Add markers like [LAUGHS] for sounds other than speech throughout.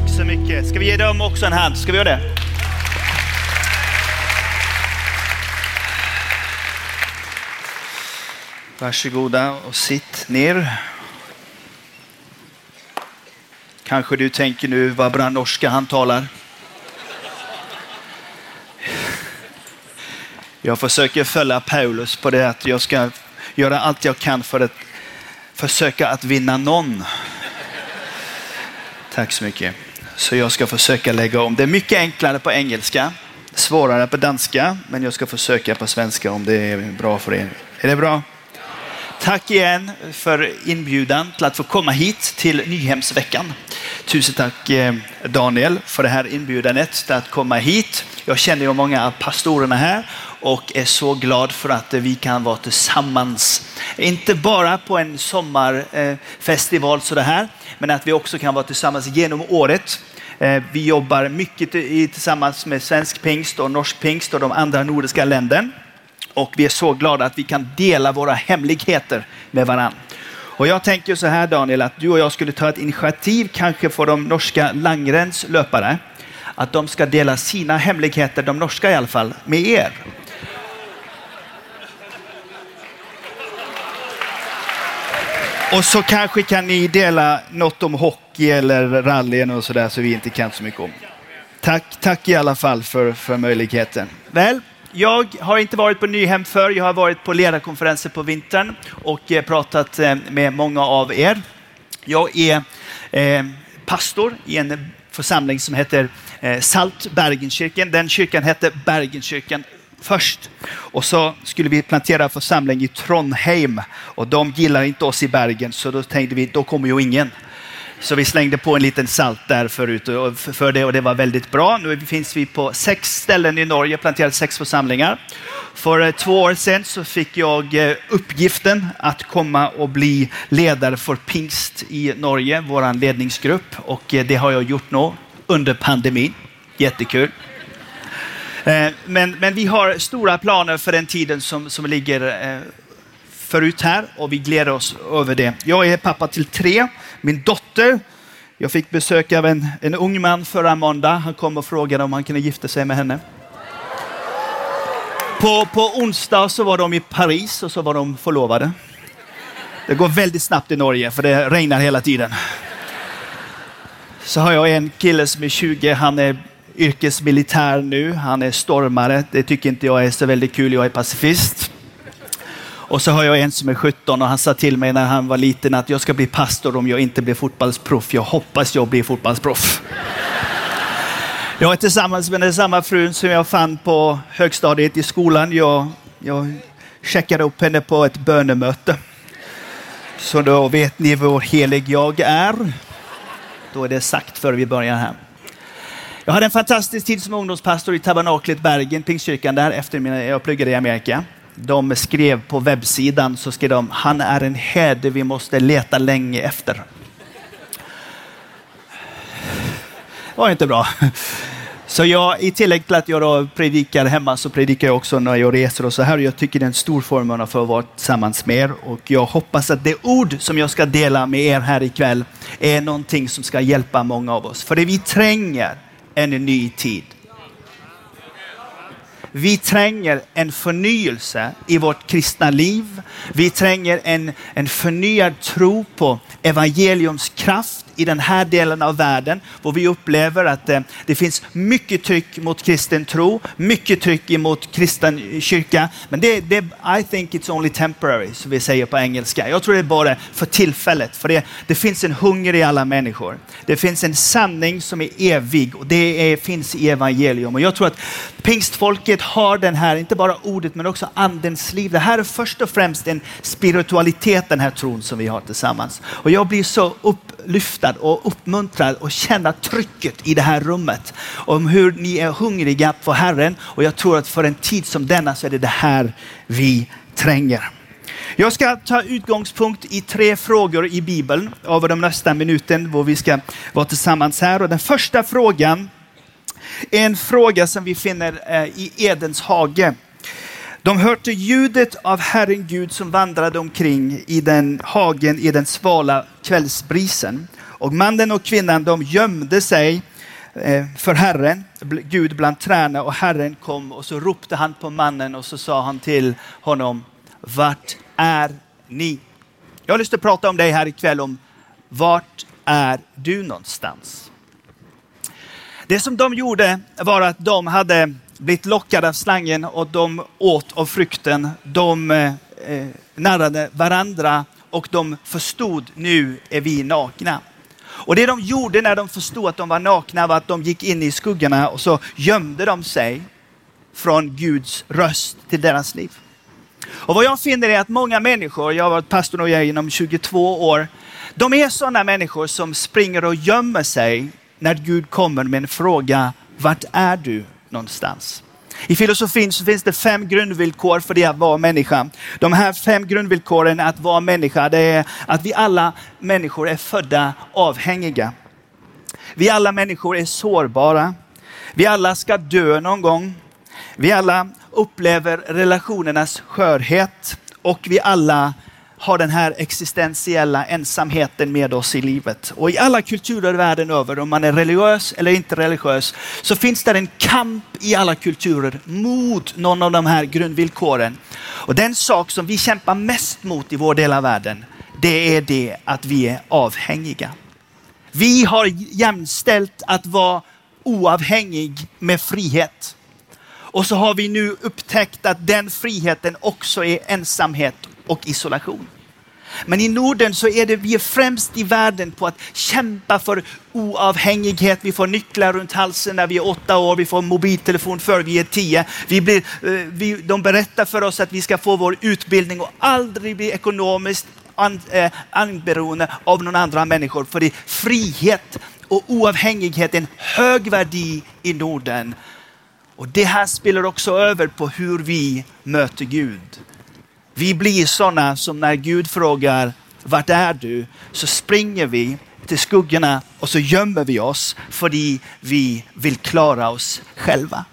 Tack så mycket. Ska vi ge dem också en hand? Ska vi göra det? Varsågoda och sitt ner. Kanske du tänker nu, vad bra norska han talar. Jag försöker följa Paulus på det att jag ska göra allt jag kan för att försöka att vinna någon. Tack så mycket. Så jag ska försöka lägga om. Det är mycket enklare på engelska, svårare på danska, men jag ska försöka på svenska om det är bra för er. Är det bra? Tack igen för inbjudan till att få komma hit till Nyhemsveckan. Tusen tack eh, Daniel för det här inbjudandet till att komma hit. Jag känner ju många av pastorerna här och är så glad för att vi kan vara tillsammans. Inte bara på en sommarfestival eh, så här, men att vi också kan vara tillsammans genom året. Eh, vi jobbar mycket tillsammans med svensk pingst och norsk pingst och de andra nordiska länderna. Och vi är så glada att vi kan dela våra hemligheter med varandra. Och jag tänker så här Daniel, att du och jag skulle ta ett initiativ kanske för de norska langränslöpare. Att de ska dela sina hemligheter, de norska i alla fall, med er. Och så kanske kan ni dela något om hockey eller rallyn och sådär så vi inte kan så mycket om. Tack, tack i alla fall för, för möjligheten. Väl, jag har inte varit på Nyhem förr. Jag har varit på ledarkonferenser på vintern och eh, pratat eh, med många av er. Jag är eh, pastor i en församling som heter eh, Salt Bergenkyrkan. Den kyrkan hette Bergenkyrkan först. Och så skulle vi plantera församling i Trondheim och de gillar inte oss i Bergen så då tänkte vi, då kommer ju ingen. Så vi slängde på en liten salt där förut för det och det var väldigt bra. Nu finns vi på sex ställen i Norge, planterat sex församlingar. För eh, två år sedan så fick jag eh, uppgiften att komma och bli ledare för pingst i Norge, vår ledningsgrupp. Och eh, det har jag gjort nu under pandemin. Jättekul. Eh, men, men vi har stora planer för den tiden som, som ligger eh, förut här och vi gläder oss över det. Jag är pappa till tre. Min dotter, jag fick besök av en, en ung man förra måndag. Han kom och frågade om han kunde gifta sig med henne. På, på onsdag så var de i Paris och så var de förlovade. Det går väldigt snabbt i Norge för det regnar hela tiden. Så har jag en kille som är 20. Han är yrkesmilitär nu. Han är stormare. Det tycker inte jag är så väldigt kul. Jag är pacifist. Och så har jag en som är 17 och han sa till mig när han var liten att jag ska bli pastor om jag inte blir fotbollsproff. Jag hoppas jag blir fotbollsproff. Jag är tillsammans med den samma frun som jag fann på högstadiet i skolan. Jag, jag checkade upp henne på ett bönemöte. Så då vet ni hur helig jag är. Då är det sagt före vi börjar här. Jag hade en fantastisk tid som ungdomspastor i tabernaklet Bergen, Pingstkyrkan där, efter mina, jag pluggade i Amerika de skrev på webbsidan så skrev de han är en herde vi måste leta länge efter. Det var inte bra. Så jag, i tillägg till att jag då predikar hemma så predikar jag också när jag reser och så här. Jag tycker det är en stor förmån att få vara tillsammans med er och jag hoppas att det ord som jag ska dela med er här ikväll är någonting som ska hjälpa många av oss. För det vi tränger en ny tid. Vi tränger en förnyelse i vårt kristna liv. Vi tränger en, en förnyad tro på evangeliums kraft i den här delen av världen, hvor vi upplever att eh, det finns mycket tryck mot kristen tro, mycket tryck emot kristen kyrka. Men det, det, I think it's only temporary, som vi säger på engelska. Jag tror det är bara för tillfället, för det, det finns en hunger i alla människor. Det finns en sanning som är evig och det är, finns i evangelium. Och jag tror att pingstfolket har den här, inte bara ordet, men också andens liv. Det här är först och främst en spiritualitet, den här tron som vi har tillsammans. Och jag blir så upplyftad och uppmuntrad och känna trycket i det här rummet. Om hur ni är hungriga på Herren. Och jag tror att för en tid som denna så är det det här vi tränger. Jag ska ta utgångspunkt i tre frågor i Bibeln över de nästa minuten, då vi ska vara tillsammans här. Och den första frågan är en fråga som vi finner eh, i Edens hage. De hörde ljudet av Herren Gud som vandrade omkring i den hagen i den svala kvällsbrisen. Och mannen och kvinnan de gömde sig eh, för Herren, Gud bland träna och Herren kom och så ropte han på mannen och så sa han till honom, vart är ni? Jag har lust att prata om dig här ikväll om vart är du någonstans? Det som de gjorde var att de hade blivit lockade av slangen och de åt av frukten. De eh, eh narrade varandra och de förstod nu är vi nakna. Och det de gjorde när de förstod att de var nakna var att de gick in i skuggorna och så gömde de sig från Guds röst till deras liv. Och vad jag finner är att många människor, jag har varit pastor och jag inom 22 år, de är sådana människor som springer och gömmer sig när Gud kommer med en fråga, vart är du någonstans? I filosofin så finns det fem grundvillkor för det att vara människa. De här fem grundvillkoren att vara människa, det är att vi alla människor är födda avhängiga. Vi alla människor är sårbara. Vi alla ska dö någon gång. Vi alla upplever relationernas skörhet och vi alla har den här existentiella ensamheten med oss i livet. Och i alla kulturer världen över, om man är religiös eller inte religiös, så finns det en kamp i alla kulturer mot någon av de här grundvillkoren. Och den sak som vi kämpar mest mot i vår del av världen, det är det att vi är avhängiga. Vi har jämställt att vara oavhängig med frihet. Och så har vi nu upptäckt att den friheten också är ensamhet och isolation. Men i Norden så är det vi är främst i världen på att kämpa för oavhängighet. Vi får nycklar runt halsen när vi är åtta år, vi får mobiltelefon för vi är tio. Vi blir, eh, vi, de berättar för oss att vi ska få vår utbildning och aldrig bli ekonomiskt an, eh, anberoende av någon andra människor. För det är frihet och oavhängighet är en hög värde i Norden. Och det här spelar också över på hur vi möter Gud. Vi blir sådana som när Gud frågar, vart är du? Så springer vi till skuggorna och så gömmer vi oss för vi vill klara oss själva.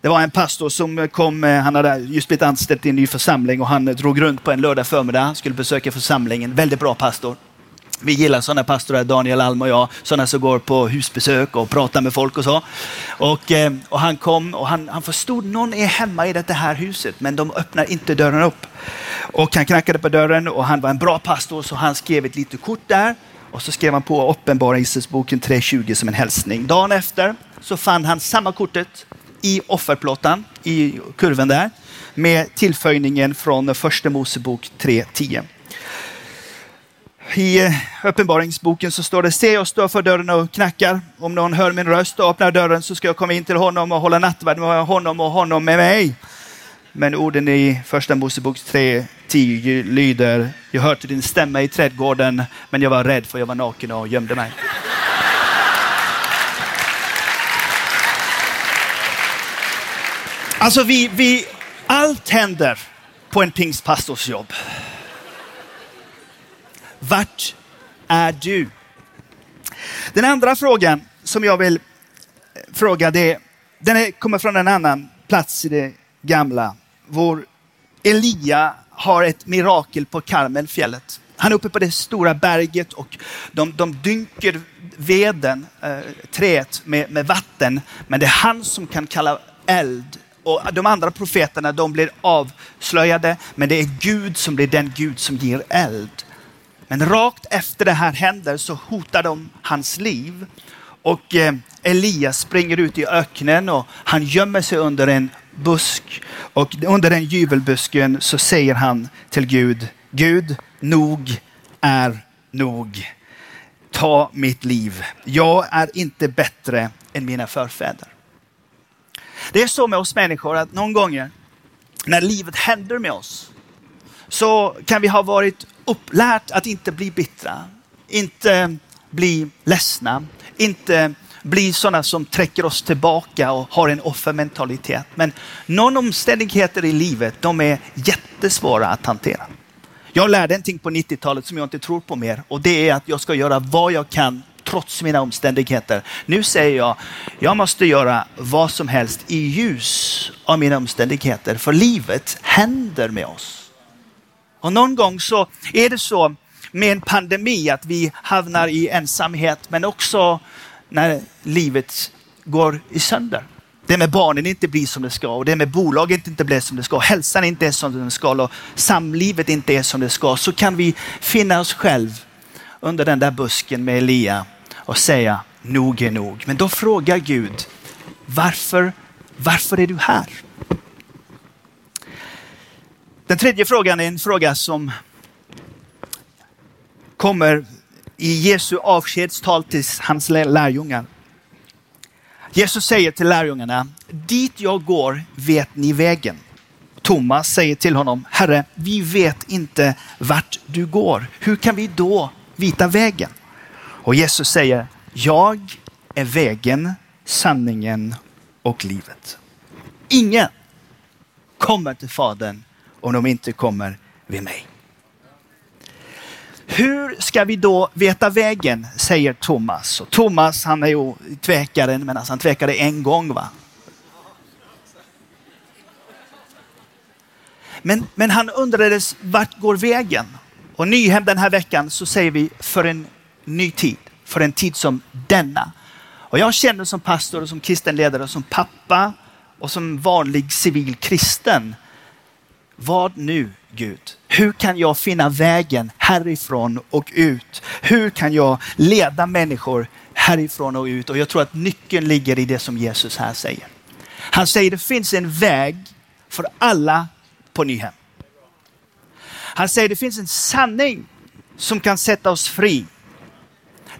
Det var en pastor som kom, eh, han hade just blivit anställd i en ny församling och han drog runt på en lördag förmiddag, skulle besöka församlingen. Väldigt bra pastor. Vi gillar sådana pastorer, Daniel Alm och jag, sådana som går på husbesök och pratar med folk och så. Och, eh, och han kom och han, han förstod, någon är hemma i det här huset, men de öppnar inte dörren upp. Och han knackade på dörren och han var en bra pastor så han skrev ett litet kort där. Och så skrev han på Uppenbarelseboken 3.20 som en hälsning. Dagen efter så fann han samma kortet i offerplåtan, i kurven där, med tillföjningen från första Mosebok 3.10 i eh, Uppenbaringsboken så står det, se jag står för dörren och knackar. Om någon hör min röst och öppnar dörren så ska jag komma in till honom och hålla nattvard med honom och honom med mig. Men orden i första Mosebok 3.10 lyder, jag hörde din stämma i trädgården, men jag var rädd för jag var naken och gömde mig. Alltså vi, vi, allt händer på en pingstpastors jobb. Vart är du? Den andra frågan som jag vill eh, fråga, det, den kommer från en annan plats i det gamla. Vår Elia har ett mirakel på Karmelfjället. Han är uppe på det stora berget och de, de dynker veden, äh, träet med, med vatten. Men det är han som kan kalla eld och de andra profeterna de blir avslöjade, men det är Gud som blir den Gud som ger eld. Men rakt efter det här händer så hotar de hans liv. Och eh, Elias springer ut i öknen och han gömmer sig under en busk. Och under den jubelbusken så säger han till Gud, Gud, nog är nog. Ta mitt liv. Jag är inte bättre än mina förfäder. Det är så med oss människor att någon gånger när livet händer med oss så kan vi ha varit upplärt att inte bli bittra, inte bli ledsna, inte bli sådana som träcker oss tillbaka och har en offermentalitet. Men någon omständigheter i livet, de är jättesvåra att hantera. Jag lärde en ting på 90-talet som jag inte tror på mer och det är att jag ska göra vad jag kan trots mina omständigheter. Nu säger jag, jag måste göra vad som helst i ljus av mina omständigheter, för livet händer med oss. Och någon gång så är det så med en pandemi, att vi hamnar i ensamhet, men också när livet går i sönder. Det med barnen inte blir som det ska och det med bolaget inte blir som det ska. Hälsan inte är som den ska och samlivet inte är som det ska. Så kan vi finna oss själv under den där busken med Elia och säga nog är nog. Men då frågar Gud, varför, varför är du här? Den tredje frågan är en fråga som kommer i Jesu avskedstal till hans lärjungar. Jesus säger till lärjungarna, dit jag går vet ni vägen. Thomas säger till honom, Herre, vi vet inte vart du går. Hur kan vi då vita vägen? Och Jesus säger, jag är vägen, sanningen och livet. Ingen kommer till Fadern om de inte kommer vid mig. Hur ska vi då veta vägen, säger Thomas. Och Thomas han är ju tvekaren, men alltså han tvekade en gång. va? Men, men han undrades, vart går vägen? Och Nyhem den här veckan så säger vi för en ny tid, för en tid som denna. Och jag känner som pastor och som kristen ledare och som pappa och som vanlig civil kristen. Vad nu Gud? Hur kan jag finna vägen härifrån och ut? Hur kan jag leda människor härifrån och ut? Och jag tror att nyckeln ligger i det som Jesus här säger. Han säger det finns en väg för alla på Nyhem. Han säger det finns en sanning som kan sätta oss fri.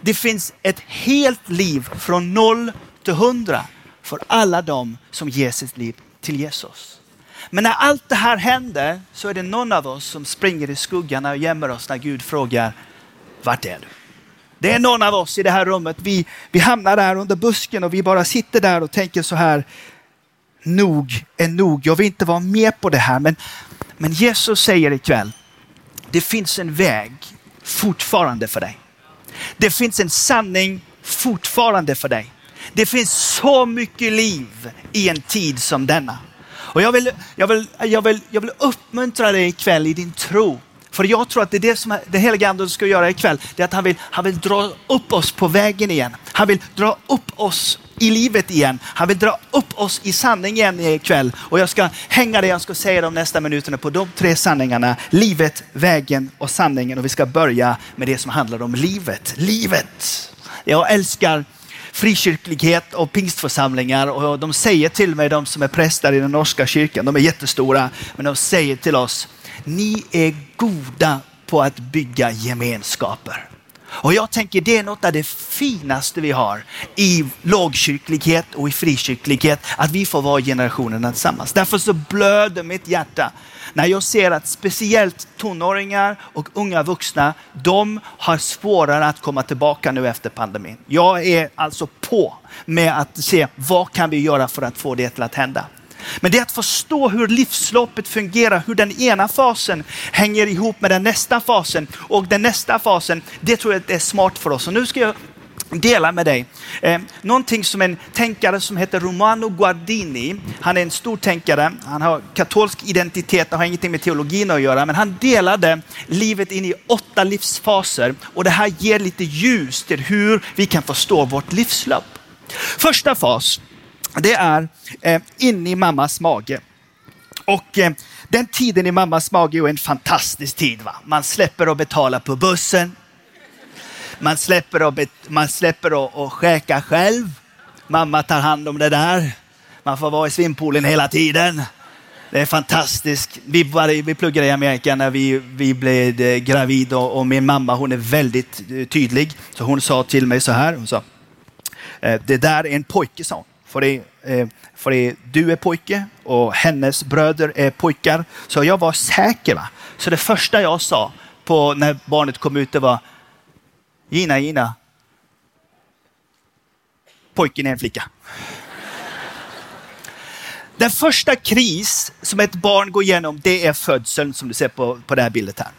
Det finns ett helt liv från noll till hundra för alla dem som ger sitt liv till Jesus. Men när allt det här händer så är det någon av oss som springer i skuggan och gömmer oss när Gud frågar, vart är du? Det är någon av oss i det här rummet, vi, vi hamnar där under busken och vi bara sitter där och tänker så här, nog är nog, jag vill inte vara med på det här. Men, men Jesus säger ikväll, det finns en väg fortfarande för dig. Det finns en sanning fortfarande för dig. Det finns så mycket liv i en tid som denna. Och jag vill, jag, vill, jag, vill, jag vill uppmuntra dig ikväll i din tro. För jag tror att det är det som den helige Ande ska göra ikväll. Det är att han vill, han vill dra upp oss på vägen igen. Han vill dra upp oss i livet igen. Han vill dra upp oss i sanningen ikväll. Och jag ska hänga det jag ska säga de nästa minuterna på de tre sanningarna. Livet, vägen och sanningen. Och vi ska börja med det som handlar om livet. Livet. Jag älskar frikyrklighet och pingstförsamlingar och de säger till mig, de som är präster i den norska kyrkan, de är jättestora, men de säger till oss, ni är goda på att bygga gemenskaper. Och jag tänker det är något av det finaste vi har i lågkyrklighet och i frikyrklighet, att vi får vara generationerna tillsammans. Därför så blöder mitt hjärta när jag ser att speciellt tonåringar och unga vuxna, de har svårare att komma tillbaka nu efter pandemin. Jag är alltså på med att se vad kan vi göra för att få det till att hända. Men det är att förstå hur livsloppet fungerar, hur den ena fasen hänger ihop med den nästa fasen. Och den nästa fasen, det tror jag är smart för oss. Och nu ska jag dela med dig. Eh, någonting som en tänkare som heter Romano Guardini, han är en stor tänkare, han har katolsk identitet, och har ingenting med teologin att göra, men han delade livet in i åtta livsfaser och det här ger lite ljus till hur vi kan förstå vårt livslopp. Första fas, det är eh, in i mammas mage. Och eh, den tiden i mammas mage är en fantastisk tid. Va? Man släpper att betala på bussen. Man släpper att, man släpper att, att skäka själv. Mamma tar hand om det där. Man får vara i svimpoolen hela tiden. Det är fantastiskt. Vi, vi pluggade i Amerika när vi, vi blev eh, gravida och, och min mamma hon är väldigt eh, tydlig. Så hon sa till mig så här. Hon sa, eh, det där är en pojke, sa hon. För, det, eh, för det, du är pojke och hennes bröder är pojkar. Så jag var säker. Va? Så det första jag sa på när barnet kom ut det var Gina, Gina. Pojken är en flicka. Den första kris som ett barn går igenom, det är födseln som du ser på, på det här bildet här.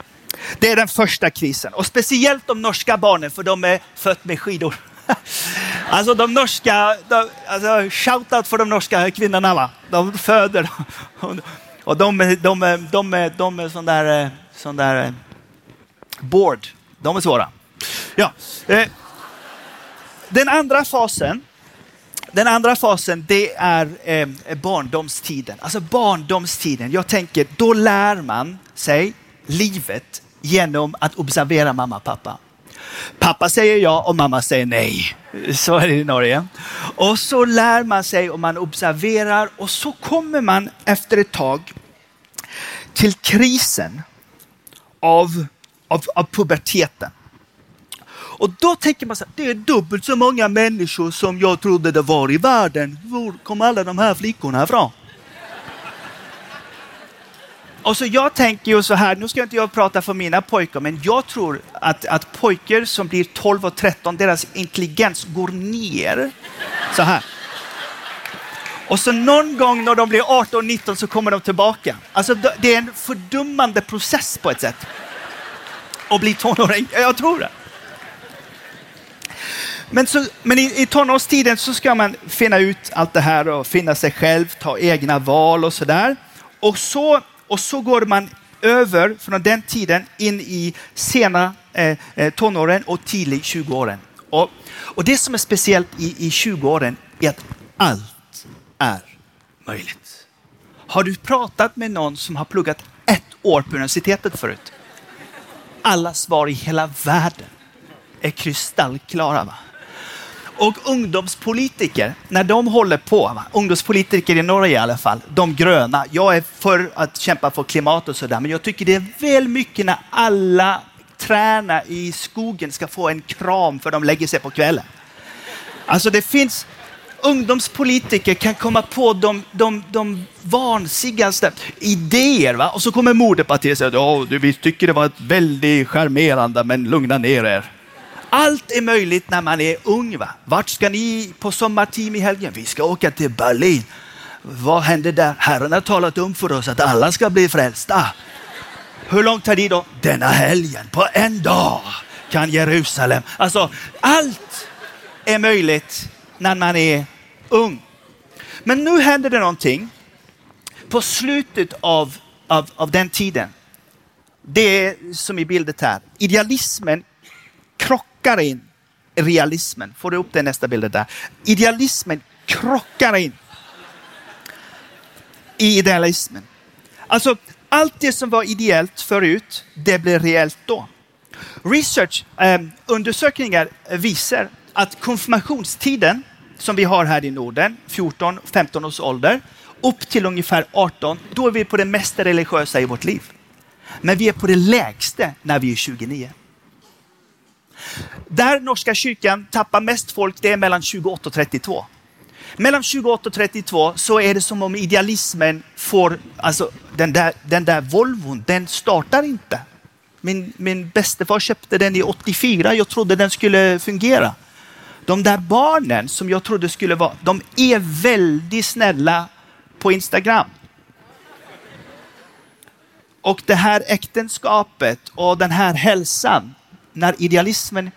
Det är den första krisen. Och speciellt de norska barnen, för de är födda med skidor. [LAUGHS] Alltså de norska, de, alltså, shoutout för de norska kvinnorna. Va? De föder. [LAUGHS] Och de, de, de, de, de är sån där, eh, sån där eh, board De är svåra. Ja. Eh, den andra fasen den andra fasen det är eh, eh, barndomstiden. Alltså barndomstiden. Jag tänker, då lär man sig livet genom att observera mamma och pappa. Pappa säger ja och mamma säger nej. Så är det i Norge. Och så lär man sig och man observerar och så kommer man efter ett tag till krisen av, av, av puberteten. Och då tänker man så här, det är dubbelt så många människor som jag trodde det var i världen. Var kom alla de här flickorna ifrån? Och så jag tänker ju så här, nu ska inte jag prata för mina pojkar, men jag tror att, att pojkar som blir 12 och 13, deras intelligens går ner. Så här. Och så någon gång när de blir 18 19 så kommer de tillbaka. Alltså det är en fördummande process på ett sätt. Att bli tonåring, jag tror det. Men, så, men i, i tonårstiden så ska man finna ut allt det här och finna sig själv, ta egna val och sådär. Och så, och så går man över från den tiden in i sena eh, eh tonåren och tidigt 20-åren. Och, och det som är speciellt i, i 20-åren är att allt är möjligt. Har du pratat med någon som har pluggat ett år på universitetet förut? Alla svar i hela världen är kristallklara. Va? Och ungdomspolitiker, när de håller på, va? ungdomspolitiker i Norge i alla fall, de gröna. Jag är för att kämpa för klimat och sådär, men jag tycker det är väl mycket när alla träna i skogen ska få en kram för de lägger sig på kvällen. Alltså det finns, ungdomspolitiker kan komma på de, de, de vansinnigaste idéer. Va? Och så kommer moderpartiet och säger att vi tycker det var ett väldigt charmerande, men lugna ner er. Allt är möjligt när man är ung. Va? Vart ska ni på sommarteam i helgen? Vi ska åka till Berlin. Vad händer där? Herren har talat om för oss att alla ska bli frälsta. Hur långt tar det då? Denna helgen, på en dag kan Jerusalem. Alltså, allt är möjligt när man är ung. Men nu händer det någonting på slutet av, av, av den tiden. Det är som i bilden här. Idealismen krockar in i realismen. Får du upp den nästa bild? där? Idealismen krockar in i idealismen. Alltså, allt det som var ideellt förut, det blir reellt då. Research, eh, undersökningar visar att konfirmationstiden som vi har här i Norden, 14-15 års ålder, upp till ungefär 18, då är vi på det mest religiösa i vårt liv. Men vi är på det lägsta när vi är 29. Där Norska kyrkan tappar mest folk, det är mellan 28 och 32. Mellan 28 och 32 så är det som om idealismen får, alltså den där, den där Volvon, den startar inte. Min, min bästefar köpte den i 84, jag trodde den skulle fungera. De där barnen som jag trodde skulle vara, de är väldigt snälla på Instagram. Och det här äktenskapet och den här hälsan, när idealismen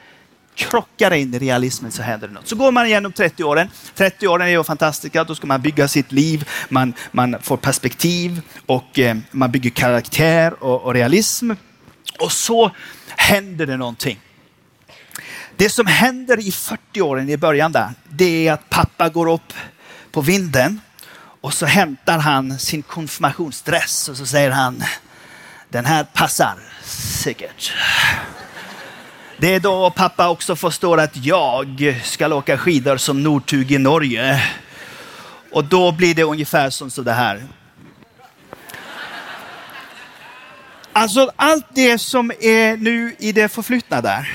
krockar in i realismen så händer det något. Så går man igenom 30 åren. 30 åren är ju fantastiska. Då ska man bygga sitt liv, man, man får perspektiv och eh, man bygger karaktär och, och realism. Och så händer det någonting. Det som händer i 40 åren i början där, det är att pappa går upp på vinden och så hämtar han sin konfirmationsdress och så säger han, den här passar säkert. Det är då pappa också förstår att jag ska åka skidor som Nordtug i Norge. Och då blir det ungefär som så det här. Alltså allt det som är nu i det förflutna där,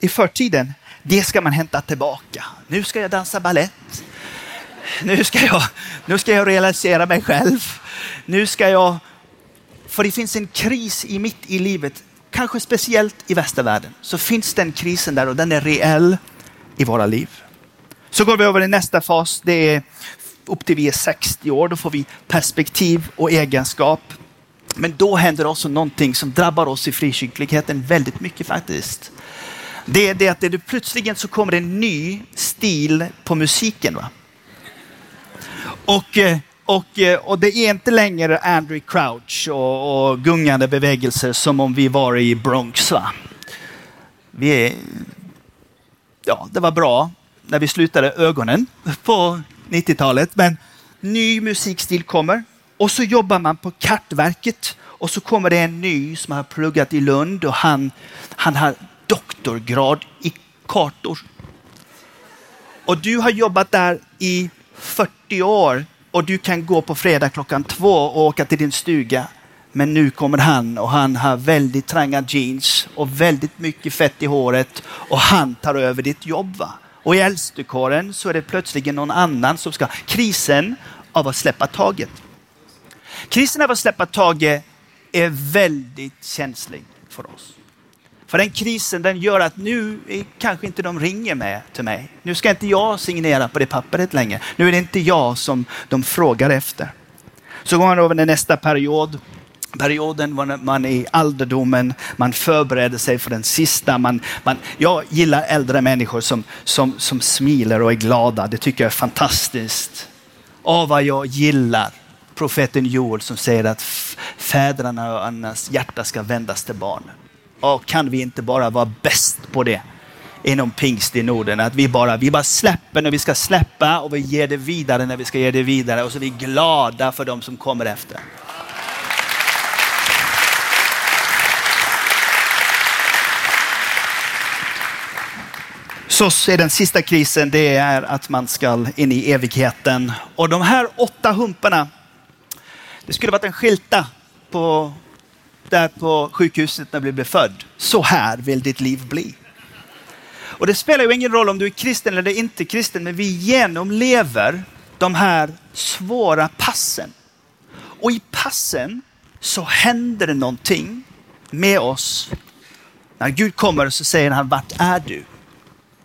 i förtiden, det ska man hämta tillbaka. Nu ska jag dansa ballett. Nu ska jag, nu ska jag realisera mig själv. Nu ska jag... För det finns en kris i mitt i livet kanske speciellt i västvärlden, så finns den krisen där och den är reell i våra liv. Så går vi över i nästa fas. Det är upp till vi är 60 år. Då får vi perspektiv och egenskap. Men då händer också någonting som drabbar oss i frikyrkligheten väldigt mycket faktiskt. Det är det att det plötsligen så kommer en ny stil på musiken. Va? Och eh, och, eh, och det är inte längre Andrew Crouch och, och gungande bevägelser som om vi var i Bronx. Va? Vi är, ja, det var bra när vi slutade ögonen på 90-talet, men ny musikstil kommer och så jobbar man på Kartverket och så kommer det en ny som har pluggat i Lund och han, han har doktorgrad i kartor. Och du har jobbat där i 40 år och du kan gå på fredag klockan två och åka till din stuga. Men nu kommer han och han har väldigt tränga jeans och väldigt mycket fett i håret och han tar över ditt jobb. Va? Och i äldstekåren så är det plötsligt någon annan som ska... Krisen av att släppa taget. Krisen av att släppa taget är väldigt känslig för oss. För den krisen den gör att nu kanske inte de ringer med till mig. Nu ska inte jag signera på det pappret längre. Nu är det inte jag som de frågar efter. Så går man över till nästa period. Perioden var när man är i ålderdomen, man förbereder sig för den sista. Man, man, jag gillar äldre människor som, som, som smilar och är glada. Det tycker jag är fantastiskt. Åh, vad jag gillar profeten Joel som säger att fäderna och annars hjärta ska vändas till barnen. Och kan vi inte bara vara bäst på det inom pingst i Norden? Att vi bara, vi bara släpper när vi ska släppa och vi ger det vidare när vi ska ge det vidare och så är vi glada för de som kommer efter. Så är den sista krisen, det är att man ska in i evigheten. Och de här åtta humparna, det skulle varit en skylta på där på sjukhuset när du blev född. Så här vill ditt liv bli. Och det spelar ju ingen roll om du är kristen eller inte kristen, men vi genomlever de här svåra passen. Och i passen så händer det någonting med oss. När Gud kommer så säger han, vart är du?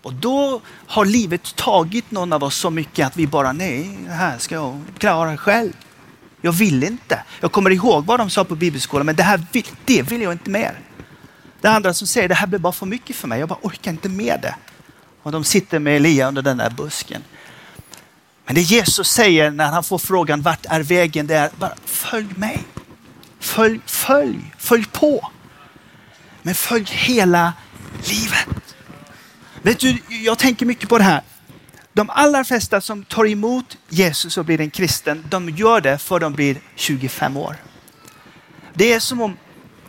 Och då har livet tagit någon av oss så mycket att vi bara, nej, det här ska jag klara själv. Jag vill inte. Jag kommer ihåg vad de sa på bibelskolan, men det här vill, det vill jag inte mer. Det andra som säger det här blir bara för mycket för mig. Jag bara orkar inte med det. Och de sitter med Elia under den där busken. Men det Jesus säger när han får frågan vart är vägen? Det är bara följ mig. Följ, följ, följ på. Men följ hela livet. Vet du, jag tänker mycket på det här. De allra flesta som tar emot Jesus och blir en kristen, de gör det för de blir 25 år. Det är som om,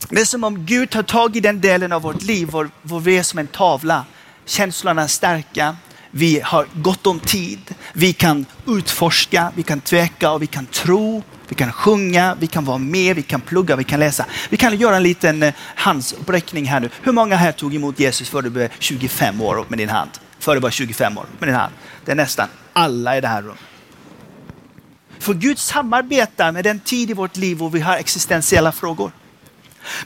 det är som om Gud tar tag i den delen av vårt liv vår, vår vi är som en tavla. Känslorna är starka, vi har gott om tid, vi kan utforska, vi kan tveka och vi kan tro, vi kan sjunga, vi kan vara med, vi kan plugga, vi kan läsa. Vi kan göra en liten eh, handsuppräckning här nu. Hur många här tog emot Jesus för du blev 25 år med din hand? Före var 25 år med din. Det är nästan alla i det här rummet. För Gud samarbetar med den tid i vårt liv då vi har existentiella frågor.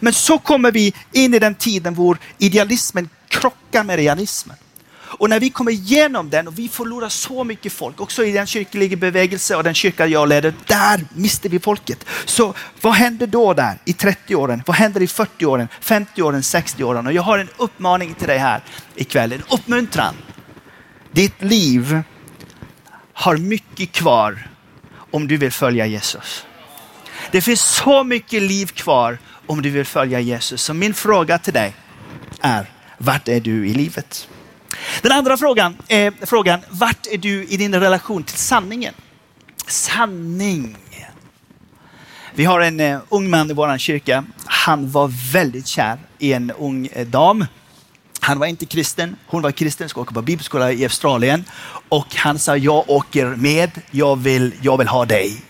Men så kommer vi in i den tiden då idealismen krockar med realismen. Och när vi kommer igenom den och vi förlorar så mycket folk, också i den kyrkliga bevägelse och den kyrka jag leder, där mister vi folket. Så vad händer då där i 30 åren? Vad händer i 40 åren, 50 åren, 60 åren? Och jag har en uppmaning till dig här ikväll, en uppmuntran. Ditt liv har mycket kvar om du vill följa Jesus. Det finns så mycket liv kvar om du vill följa Jesus. Så min fråga till dig är, vart är du i livet? Den andra frågan är frågan, vart är du i din relation till sanningen? Sanning. Vi har en eh, ung man i vår kyrka. Han var väldigt kär i en ung eh, dam. Han var inte kristen, hon var kristen, ska åka på bibelskola i Australien. Och han sa, jag åker med, jag vill, jag vill ha dig.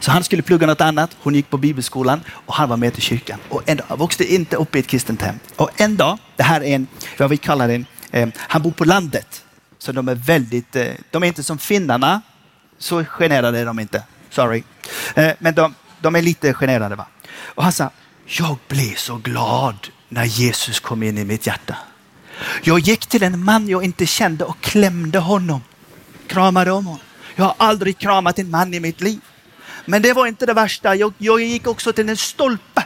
Så han skulle plugga något annat, hon gick på bibelskolan och han var med till kyrkan. Och en dag, växte inte upp i ett kristet hem. Och en dag, det här är en, vad vi kallar en, eh, han bor på landet. Så de är väldigt, eh, de är inte som finnarna, så generade är de inte. Sorry. Eh, men de, de är lite generade. Va? Och han sa, jag blev så glad när Jesus kom in i mitt hjärta. Jag gick till en man jag inte kände och klämde honom. Kramade om honom. Jag har aldrig kramat en man i mitt liv. Men det var inte det värsta. Jag, jag gick också till en stolpe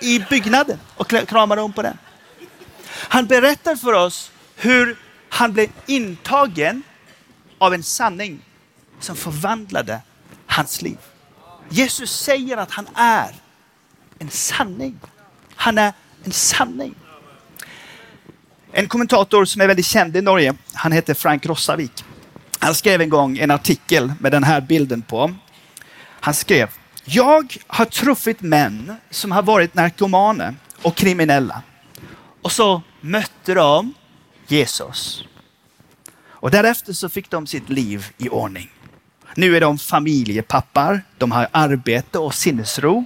i byggnaden och kramade om på den. Han berättar för oss hur han blev intagen av en sanning som förvandlade hans liv. Jesus säger att han är en sanning. Han är en sanning. En kommentator som är väldigt känd i Norge, han heter Frank Rossavik. Han skrev en gång en artikel med den här bilden på. Han skrev, jag har truffit män som har varit narkomaner och kriminella. Och så mötte de Jesus. Och därefter så fick de sitt liv i ordning. Nu är de familjepappar, de har arbete och sinnesro.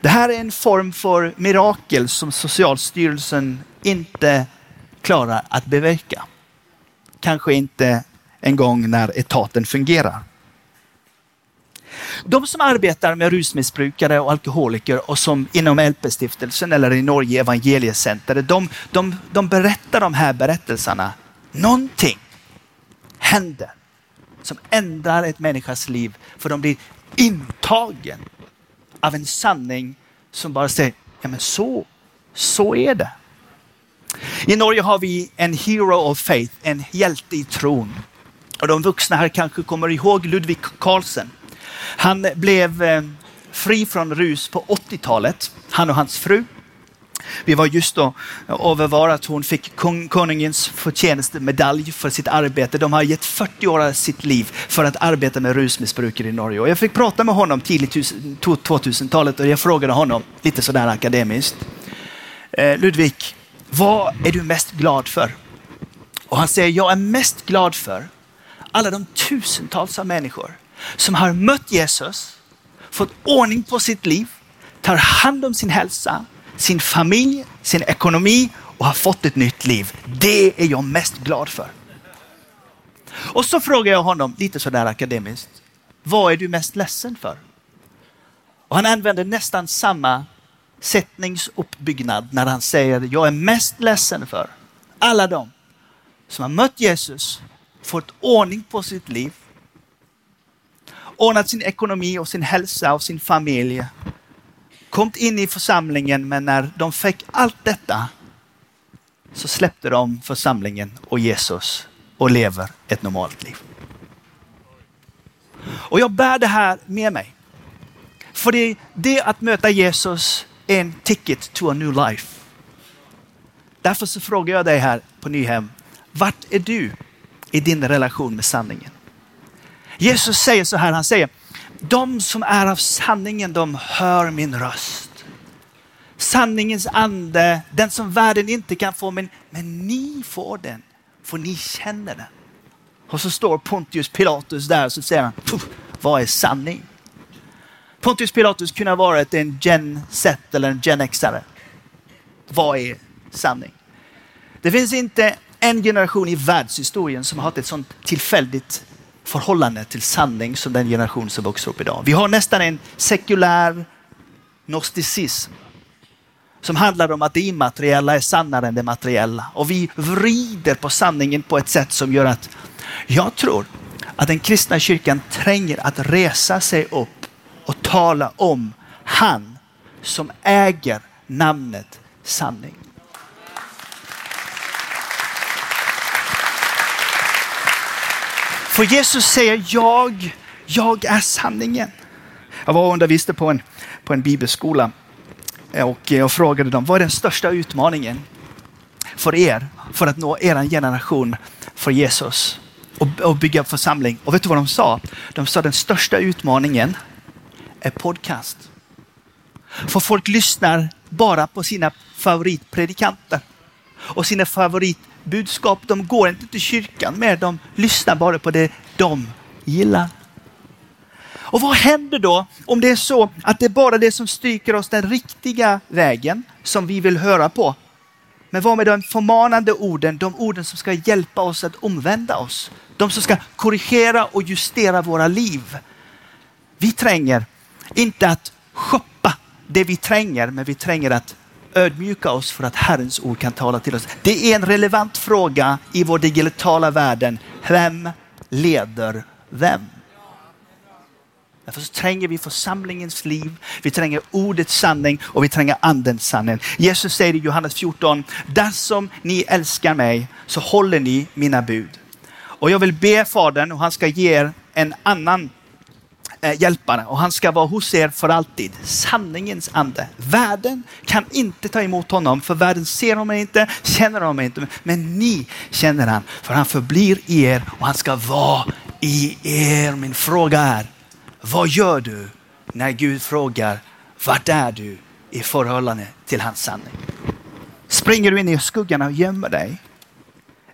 Det här är en form för mirakel som Socialstyrelsen inte klarar att beverka. Kanske inte en gång när etaten fungerar. De som arbetar med rusmissbrukare och alkoholiker och som inom LP-stiftelsen eller i Norge Evangeliecenter, de, de, de berättar de här berättelserna. Någonting händer som ändrar ett människas liv för de blir intagen av en sanning som bara säger, ja men så, så är det. I Norge har vi en hero of faith, en hjälte i tron. Och de vuxna här kanske kommer ihåg Ludvig Carlsen. Han blev eh, fri från rus på 80-talet, han och hans fru. Vi var just då eh, över att hon fick konungens förtjänstmedalj för sitt arbete. De har gett 40 år av sitt liv för att arbeta med rusmissbrukare i Norge. Och jag fick prata med honom tidigt 2000-talet och jag frågade honom lite sådär akademiskt. Eh, Ludvig, vad är du mest glad för? Och han säger, jag är mest glad för alla de tusentals av människor som har mött Jesus, fått ordning på sitt liv, tar hand om sin hälsa, sin familj, sin ekonomi och har fått ett nytt liv. Det är jag mest glad för. Och så frågar jag honom lite sådär akademiskt. Vad är du mest ledsen för? Och han använder nästan samma sättningsuppbyggnad när han säger jag är mest ledsen för alla de som har mött Jesus, fått ordning på sitt liv, ordnat sin ekonomi och sin hälsa och sin familj kommit in i församlingen, men när de fick allt detta så släppte de församlingen och Jesus och lever ett normalt liv. Och jag bär det här med mig. För det, det att möta Jesus en ticket to a new life. Därför så frågar jag dig här på Nyhem, vart är du i din relation med sanningen? Jesus säger så här, han säger, de som är av sanningen, de hör min röst. Sanningens ande, den som världen inte kan få, men, men ni får den, för ni känner den. Och så står Pontius Pilatus där och så säger han, vad är sanning? Pontius Pilatus kunde ha varit en Gen Z eller en Gen Xare. Vad är sanning? Det finns inte en generation i världshistorien som har haft ett sånt tillfälligt förhållande till sanning som den generation som växer upp idag. Vi har nästan en sekulär gnosticism som handlar om att det immateriella är sannare än det materiella. Och vi vrider på sanningen på ett sätt som gör att jag tror att den kristna kyrkan tränger att resa sig upp och tala om han som äger namnet sanning. För Jesus säger jag, jag är sanningen. Jag var och undervisade på en, på en bibelskola eh, och jag frågade dem, vad är den största utmaningen för er för att nå er generation för Jesus och, och bygga församling? Och vet du vad de sa? De sa den största utmaningen är podcast. För folk lyssnar bara på sina favoritpredikanter och sina favoritbudskap. De går inte till kyrkan mer, de lyssnar bara på det de gillar. Och vad händer då om det är så att det är bara det som stryker oss den riktiga vägen som vi vill höra på? Men vad med de förmanande orden, de orden som ska hjälpa oss att omvända oss? De som ska korrigera och justera våra liv. Vi tränger inte att shoppa det vi tränger, men vi tränger att ödmjuka oss för att Herrens ord kan tala till oss. Det är en relevant fråga i vår digitala världen. Vem leder vem? Därför så tränger vi församlingens liv, vi tränger ordets sanning och vi tränger andens sanning. Jesus säger i Johannes 14, där som ni älskar mig så håller ni mina bud. Och jag vill be Fadern och han ska ge er en annan Eh, hjälpare och han ska vara hos er för alltid. Sanningens ande. Världen kan inte ta emot honom för världen ser honom inte, känner honom inte. Men ni känner han för han förblir i er och han ska vara i er. Min fråga är, vad gör du när Gud frågar, vart är du i förhållande till hans sanning? Springer du in i skuggan och gömmer dig?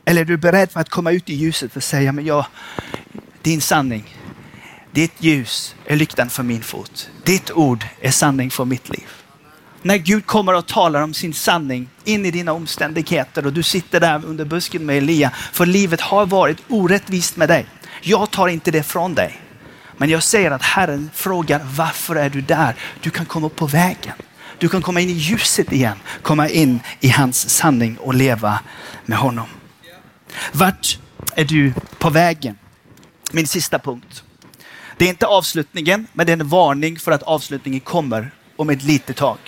Eller är du beredd för att komma ut i ljuset och säga, men jag, din sanning, ditt ljus är lyktan för min fot. Ditt ord är sanning för mitt liv. När Gud kommer och talar om sin sanning in i dina omständigheter och du sitter där under busken med Elia, för livet har varit orättvist med dig. Jag tar inte det från dig. Men jag säger att Herren frågar varför är du där? Du kan komma upp på vägen. Du kan komma in i ljuset igen, komma in i hans sanning och leva med honom. Vart är du på vägen? Min sista punkt. Det är inte avslutningen, men det är en varning för att avslutningen kommer om ett litet tag.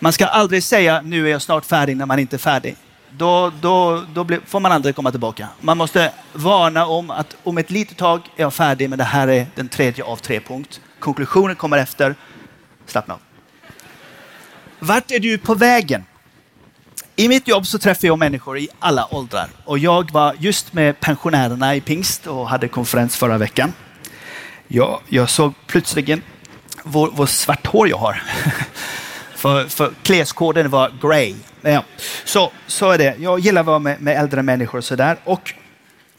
Man ska aldrig säga nu är jag snart färdig när man inte är färdig. Då, då, då blir, får man aldrig komma tillbaka. Man måste varna om att om ett litet tag är jag färdig, men det här är den tredje av tre punkt. Konklusionen kommer efter. Slappna av. Vart är du på vägen? I mitt jobb så träffar jag människor i alla åldrar och jag var just med pensionärerna i pingst och hade konferens förra veckan. Jag, jag såg plötsligt vad, vad svart hår jag har. [LAUGHS] för, för klädskoden var grey. Ja. Så, så är det. Jag gillar att vara med, med äldre människor och sådär. Och,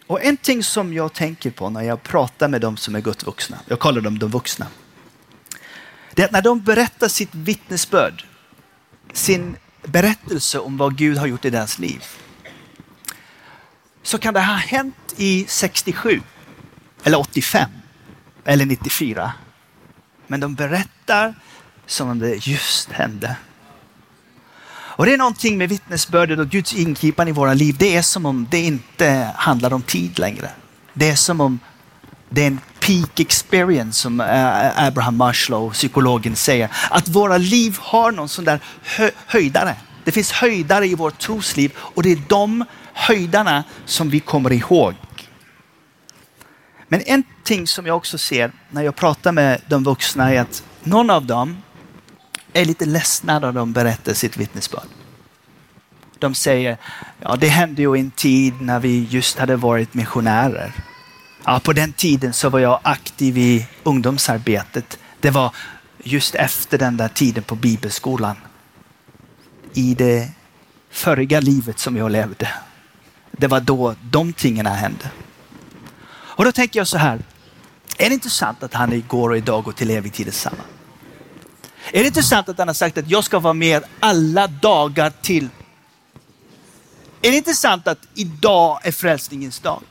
och en ting som jag tänker på när jag pratar med de som är gott vuxna, jag kallar dem de vuxna. Det är att när de berättar sitt vittnesbörd, sin berättelse om vad Gud har gjort i deras liv. Så kan det ha hänt i 67 eller 85 eller 94. Men de berättar som om det just hände. Och det är någonting med vittnesbördet och Guds ingripande i våra liv. Det är som om det inte handlar om tid längre. Det är som om det är en peak experience som eh, Abraham Maslow, psykologen, säger. Att våra liv har någon sån där hö höjdare. Det finns höjdare i vårt trosliv och det är de höjdarna som vi kommer ihåg. Men en ting som jag också ser när jag pratar med de vuxna är att någon av dem är lite ledsna när de berättar sitt vittnesbörd. De säger, ja det hände ju en tid när vi just hade varit missionärer. Ja, på den tiden så var jag aktiv i ungdomsarbetet. Det var just efter den där tiden på bibelskolan. I det förra livet som jag levde. Det var då de tingen hände. Och då tänker jag så här. Är det inte sant att han igår och idag och till evig tid är samma? Är det inte sant att han har sagt att jag ska vara med alla dagar till? Är det inte sant att idag är frälsningens dag?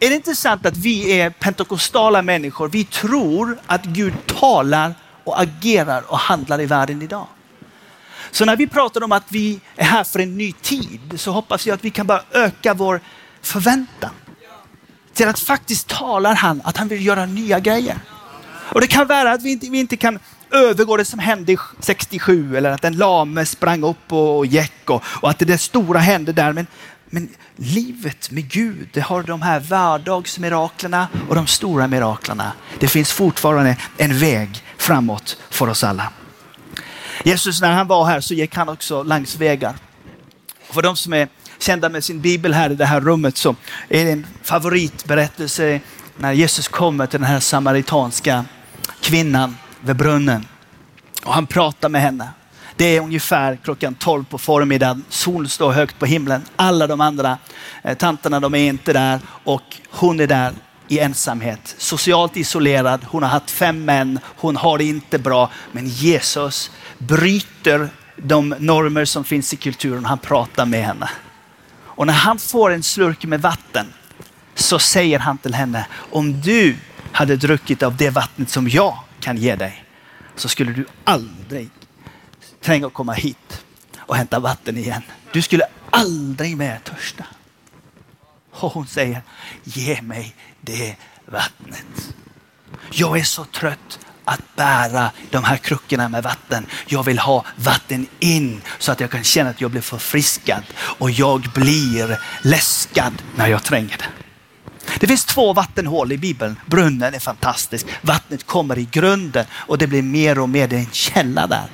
Är det inte sant att vi är pentekostala människor? Vi tror att Gud talar och agerar och handlar i världen idag. Så när vi pratar om att vi är här för en ny tid så hoppas jag att vi kan bara öka vår förväntan. Till att faktiskt talar han att han vill göra nya grejer. Och det kan vara att vi inte, vi inte kan övergå det som hände 67 eller att en lame sprang upp och gick och, och att det där stora hände där. Men men livet med Gud, det har de här vardagsmiraklerna och de stora miraklerna. Det finns fortfarande en väg framåt för oss alla. Jesus när han var här så gick han också längs vägar. För de som är kända med sin bibel här i det här rummet så är det en favoritberättelse när Jesus kommer till den här samaritanska kvinnan vid brunnen. Och han pratar med henne. Det är ungefär klockan 12 på förmiddagen. Solen står högt på himlen. Alla de andra eh, tanterna de är inte där och hon är där i ensamhet. Socialt isolerad. Hon har haft fem män. Hon har det inte bra. Men Jesus bryter de normer som finns i kulturen. Han pratar med henne. Och när han får en slurk med vatten så säger han till henne, om du hade druckit av det vattnet som jag kan ge dig så skulle du aldrig tränga att komma hit och hämta vatten igen. Du skulle aldrig mer törsta. Och hon säger, ge mig det vattnet. Jag är så trött att bära de här kruckorna med vatten. Jag vill ha vatten in så att jag kan känna att jag blir förfriskad och jag blir läskad när jag tränger det. Det finns två vattenhål i Bibeln. Brunnen är fantastisk. Vattnet kommer i grunden och det blir mer och mer, det är en källa där.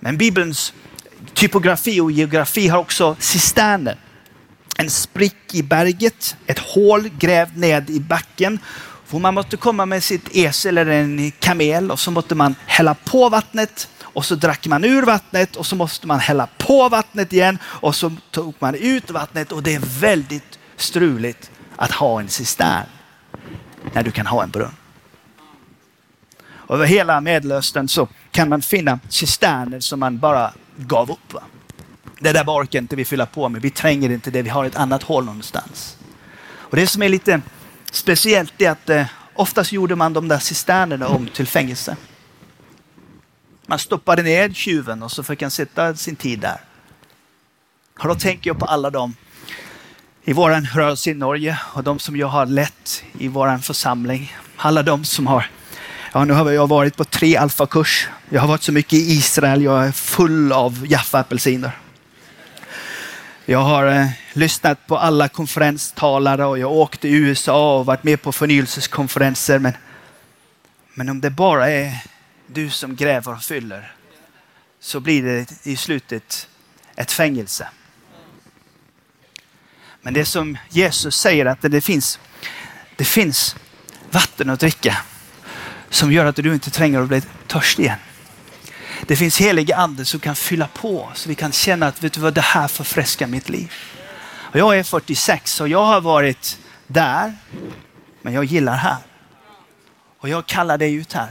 Men Bibelns typografi och geografi har också cisterner. En sprick i berget, ett hål grävt ned i backen. För man måste komma med sitt esel eller en kamel och så måste man hälla på vattnet och så drack man ur vattnet och så måste man hälla på vattnet igen och så tog man ut vattnet och det är väldigt struligt att ha en cistern när du kan ha en brunn. Över hela Medelöstern så kan man finna cisterner som man bara gav upp. Va? Det där orkar inte vi fylla på med. Vi tränger inte det. Vi har ett annat hål någonstans. Och Det som är lite speciellt det att eh, oftast gjorde man de där cisternerna om till fängelse. Man stoppade ner tjuven och så fick han sitta sin tid där. Och då tänker jag på alla dem i vår rörelse i Norge och de som jag har lett i vår församling. Alla de som har, ja nu har jag varit på tre alfakurs. Jag har varit så mycket i Israel, jag är full av Jaffa-apelsiner. Jag har eh, lyssnat på alla konferenstalare och jag åkte till USA och varit med på förnyelseskonferenser. Men, men om det bara är du som gräver och fyller så blir det i slutet ett fängelse. Men det som Jesus säger att det finns, det finns vatten att dricka som gör att du inte tränger att bli törstig igen. Det finns heliga ande som kan fylla på så vi kan känna att vet du vad, det här förfräskar mitt liv. Och jag är 46 och jag har varit där, men jag gillar här. Och jag kallar dig ut här.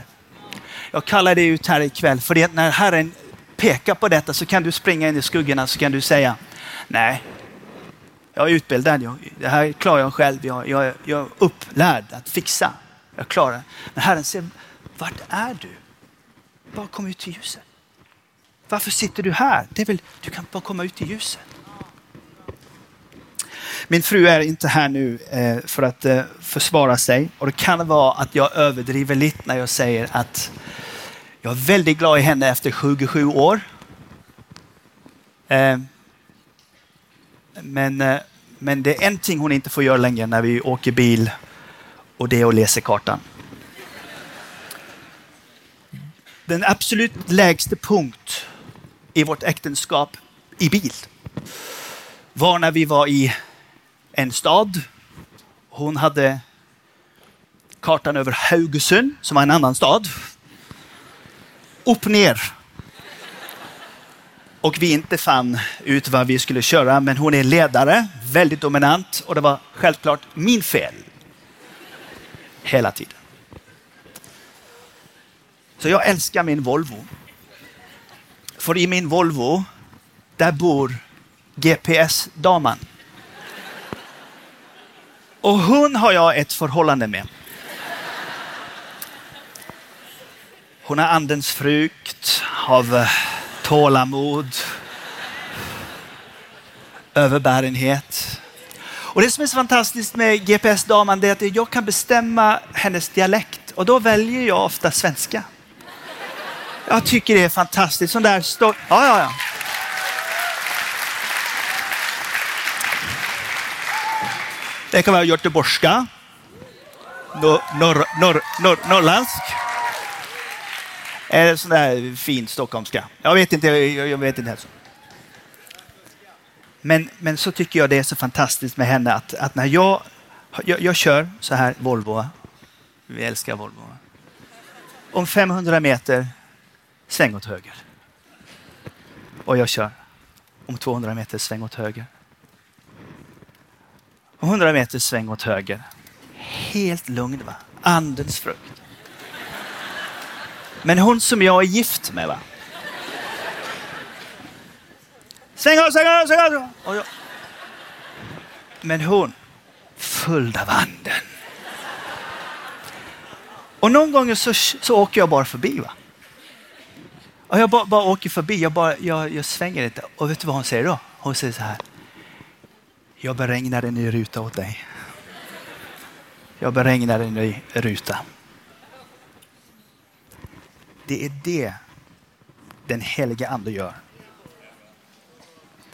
Jag kallar dig ut här ikväll för när Herren pekar på detta så kan du springa in i skuggorna så kan du säga nej, jag är utbildad, jag, det här klarar jag själv, jag, jag, jag är upplärd att fixa. Jag klarar det. Men Herren säger, vart är du? Bara kom ut i ljuset. Varför sitter du här? Det är väl, du kan bara komma ut i ljuset. Min fru är inte här nu eh, för att eh, försvara sig och det kan vara att jag överdriver lite när jag säger att jag är väldigt glad i henne efter 27 år. Eh, men, men det är en ting hon inte får göra längre när vi åker bil och det är att läsa kartan. Den absolut lägsta punkt i vårt äktenskap i bil var när vi var i en stad. Hon hade kartan över Haugesund, som var en annan stad. Upp ner. Och vi inte fann ut vad vi skulle köra, men hon är ledare, väldigt dominant och det var självklart min fel. Hela tiden. Så jag älskar min Volvo. För i min Volvo, där bor GPS-damen. Och hon har jag ett förhållande med. Hon har andens frukt av eh, tålamod, överbärenhet. Och det som är så fantastiskt med GPS-damen är att jag kan bestämma hennes dialekt och då väljer jag ofta svenska. Jag tycker det är fantastiskt. Sån där stor... ja, ja, ja. Det kan vara göteborgska, norr, norr, norr, norr, norrländsk. Eller sån där fin stockholmska. Jag vet inte. Jag, jag vet inte. Men, men så tycker jag det är så fantastiskt med henne att, att när jag, jag, jag kör så här Volvo. Vi älskar Volvo. Om 500 meter sväng åt höger. Och jag kör. Om 200 meter sväng åt höger. Om 100 meter sväng åt höger. Helt lugn va? Andens frukt. Men hon som jag är gift med va? Sväng av, sväng av, sväng av! Och jag... Men hon, full av anden. Och någon gång så, så åker jag bara förbi. va? Och jag bara, bara åker förbi, jag, bara, jag, jag svänger lite. Och vet du vad hon säger då? Hon säger så här. Jag beregnar en ny ruta åt dig. Jag beregnar en ny ruta. Det är det den heliga ande gör.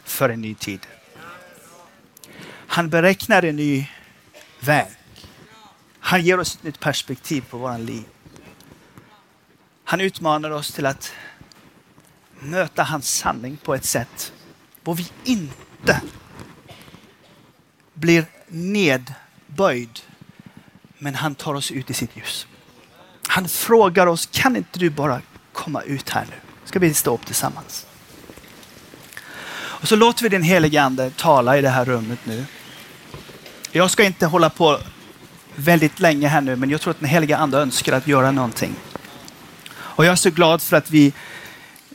För en ny tid. Han beräknar en ny väg. Han ger oss ett nytt perspektiv på våran liv. Han utmanar oss till att möta hans sanning på ett sätt hvor vi inte blir nedböjd, men han tar oss ut i sitt ljus. Han frågar oss, kan inte du bara komma ut här nu? Ska vi stå upp tillsammans? Och så låter vi den helige ande tala i det här rummet nu. Jag ska inte hålla på väldigt länge här nu, men jag tror att den heliga ande önskar att göra någonting. Och jag är så glad för att vi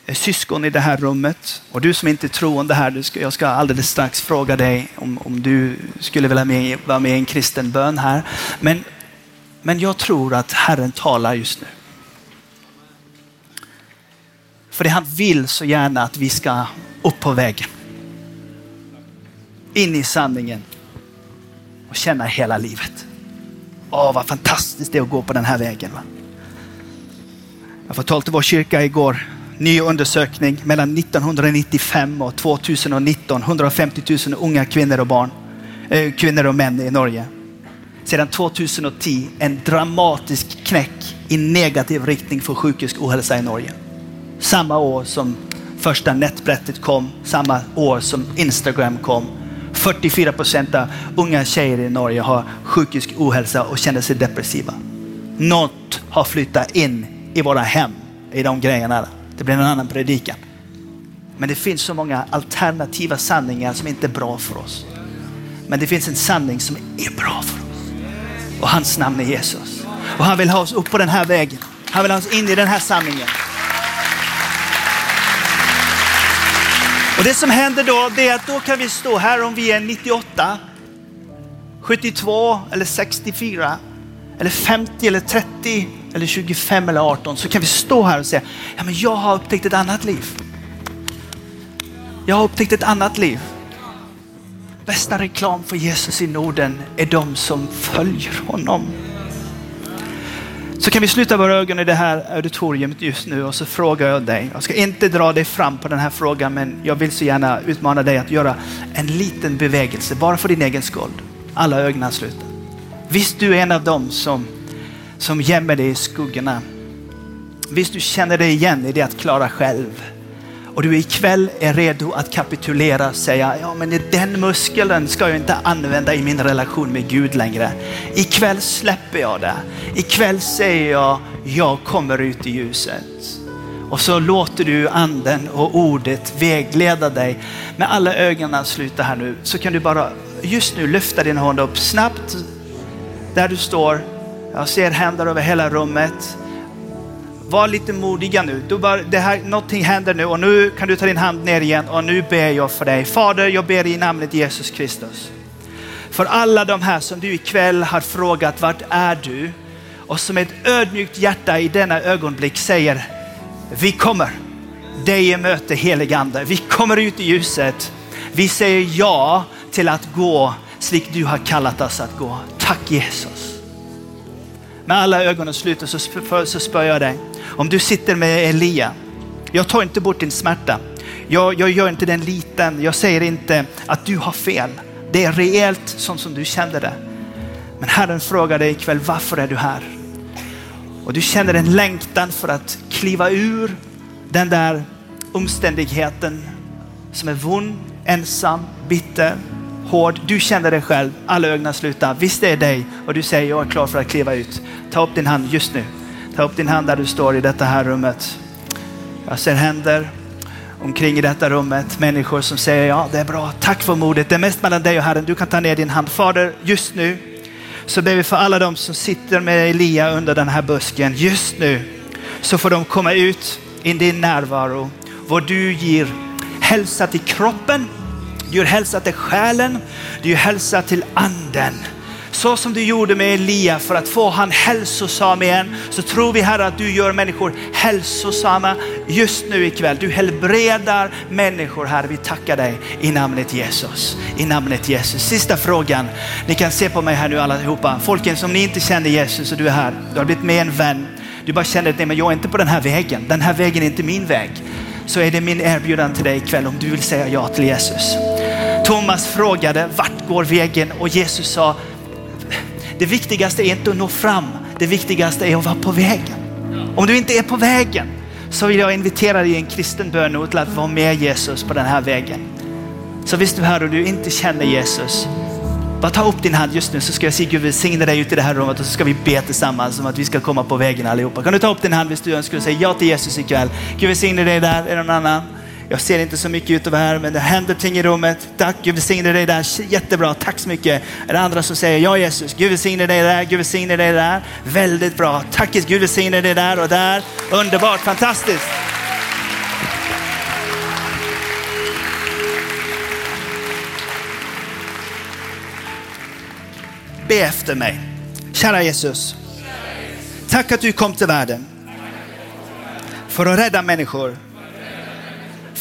Eh, syskon i det här rummet. Och du som inte är troende här, du ska, jag ska alldeles strax fråga dig om, om du skulle vilja med, vara med i en kristen bön här. Men, men jag tror att Herren talar just nu. För det han vill så gärna att vi ska upp på vägen. In i sanningen och känna hela livet. Åh, vad fantastiskt det är att gå på den här vägen. Va? Jag till vår kyrka igår, ny undersökning mellan 1995 och 2019. 150 000 unga kvinnor och barn, äh, kvinnor och män i Norge. Sedan 2010 en dramatisk knäck i negativ riktning för psykisk ohälsa i Norge. Samma år som första nätbrettet kom, samma år som Instagram kom. 44 procent av unga tjejer i Norge har psykisk ohälsa och känner sig depressiva. Något har flyttat in i våra hem i de grejerna. Det blir en annan predikan. Men det finns så många alternativa sanningar som inte är bra för oss. Men det finns en sanning som är bra för oss. Och hans namn är Jesus. Och han vill ha oss upp på den här vägen. Han vill ha oss in i den här sanningen. Och det som händer då, det är att då kan vi stå här om vi är 98, 72 eller 64 eller 50 eller 30 eller 25 eller 18 så kan vi stå här och säga, ja men jag har upptäckt ett annat liv. Jag har upptäckt ett annat liv. Bästa reklam för Jesus i Norden är de som följer honom. Så kan vi sluta våra ögon i det här auditoriet just nu och så frågar jag dig. Jag ska inte dra dig fram på den här frågan men jag vill så gärna utmana dig att göra en liten bevägelse bara för din egen skull. Alla ögonen slutar. Visst du är en av dem som, som gömmer dig i skuggorna. Visst du känner dig igen i det att klara själv och du ikväll är redo att kapitulera och säga, ja men den muskeln ska jag inte använda i min relation med Gud längre. Ikväll släpper jag det. Ikväll säger jag, jag kommer ut i ljuset. Och så låter du anden och ordet vägleda dig. Med alla ögonen sluta här nu så kan du bara just nu lyfta din hand upp snabbt där du står. Jag ser händer över hela rummet. Var lite modiga nu. Du bara, det här, någonting händer nu och nu kan du ta din hand ner igen och nu ber jag för dig. Fader, jag ber i namnet Jesus Kristus. För alla de här som du ikväll har frågat, vart är du? Och som ett ödmjukt hjärta i denna ögonblick säger, vi kommer dig i möte heligande. Vi kommer ut i ljuset. Vi säger ja till att gå slik du har kallat oss att gå. Tack Jesus. Med alla ögonen slutna så, så spör jag dig. Om du sitter med Elia, jag tar inte bort din smärta. Jag, jag gör inte den liten. Jag säger inte att du har fel. Det är reellt sånt som du kände det. Men Herren frågar dig ikväll, varför är du här? Och du känner en längtan för att kliva ur den där omständigheten som är vond, ensam, bitter, hård. Du känner dig själv, alla ögonen slutar. Visst det är dig och du säger jag är klar för att kliva ut. Ta upp din hand just nu. Ta upp din hand där du står i detta här rummet. Jag ser händer omkring i detta rummet. Människor som säger ja, det är bra. Tack för modet. Det är mest mellan dig och Herren. Du kan ta ner din hand. Fader, just nu så ber vi för alla de som sitter med Elia under den här busken. Just nu så får de komma ut i din närvaro. Vad du ger hälsa till kroppen, du gör hälsa till själen, du gör hälsa till anden. Så som du gjorde med Elia för att få han hälsosam igen, så tror vi Herre att du gör människor hälsosamma just nu ikväll. Du helbredar människor Herre. Vi tackar dig i namnet Jesus. I namnet Jesus. Sista frågan. Ni kan se på mig här nu allihopa. Folken som ni inte känner Jesus och du är här. Du har blivit med en vän. Du bara känner att nej, men jag är inte på den här vägen. Den här vägen är inte min väg. Så är det min erbjudan till dig ikväll om du vill säga ja till Jesus. Thomas frågade vart går vägen och Jesus sa det viktigaste är inte att nå fram. Det viktigaste är att vara på vägen. Om du inte är på vägen så vill jag invitera dig i en kristen bön till att vara med Jesus på den här vägen. Så visst du här och du inte känner Jesus, bara ta upp din hand just nu så ska jag säga Gud välsigne dig ut i det här rummet och så ska vi be tillsammans om att vi ska komma på vägen allihopa. Kan du ta upp din hand visst du önskar säga ja till Jesus ikväll? Gud välsigne dig där, är det någon annan? Jag ser inte så mycket ut över här, men det händer ting i rummet. Tack, Gud välsigne dig där. Jättebra, tack så mycket. Är det andra som säger ja Jesus, Gud välsigne dig där, Gud välsigne dig där. Väldigt bra. Tack Gud välsigne dig där och där. Underbart, fantastiskt. Be efter mig. Kära Jesus. Tack att du kom till världen. För att rädda människor.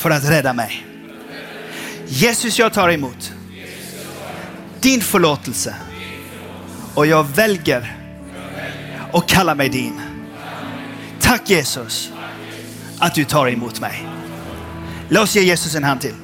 För att rädda mig. Jesus, jag tar emot din förlåtelse. Och jag väljer att kalla mig din. Tack Jesus att du tar emot mig. Låt oss ge Jesus en hand till.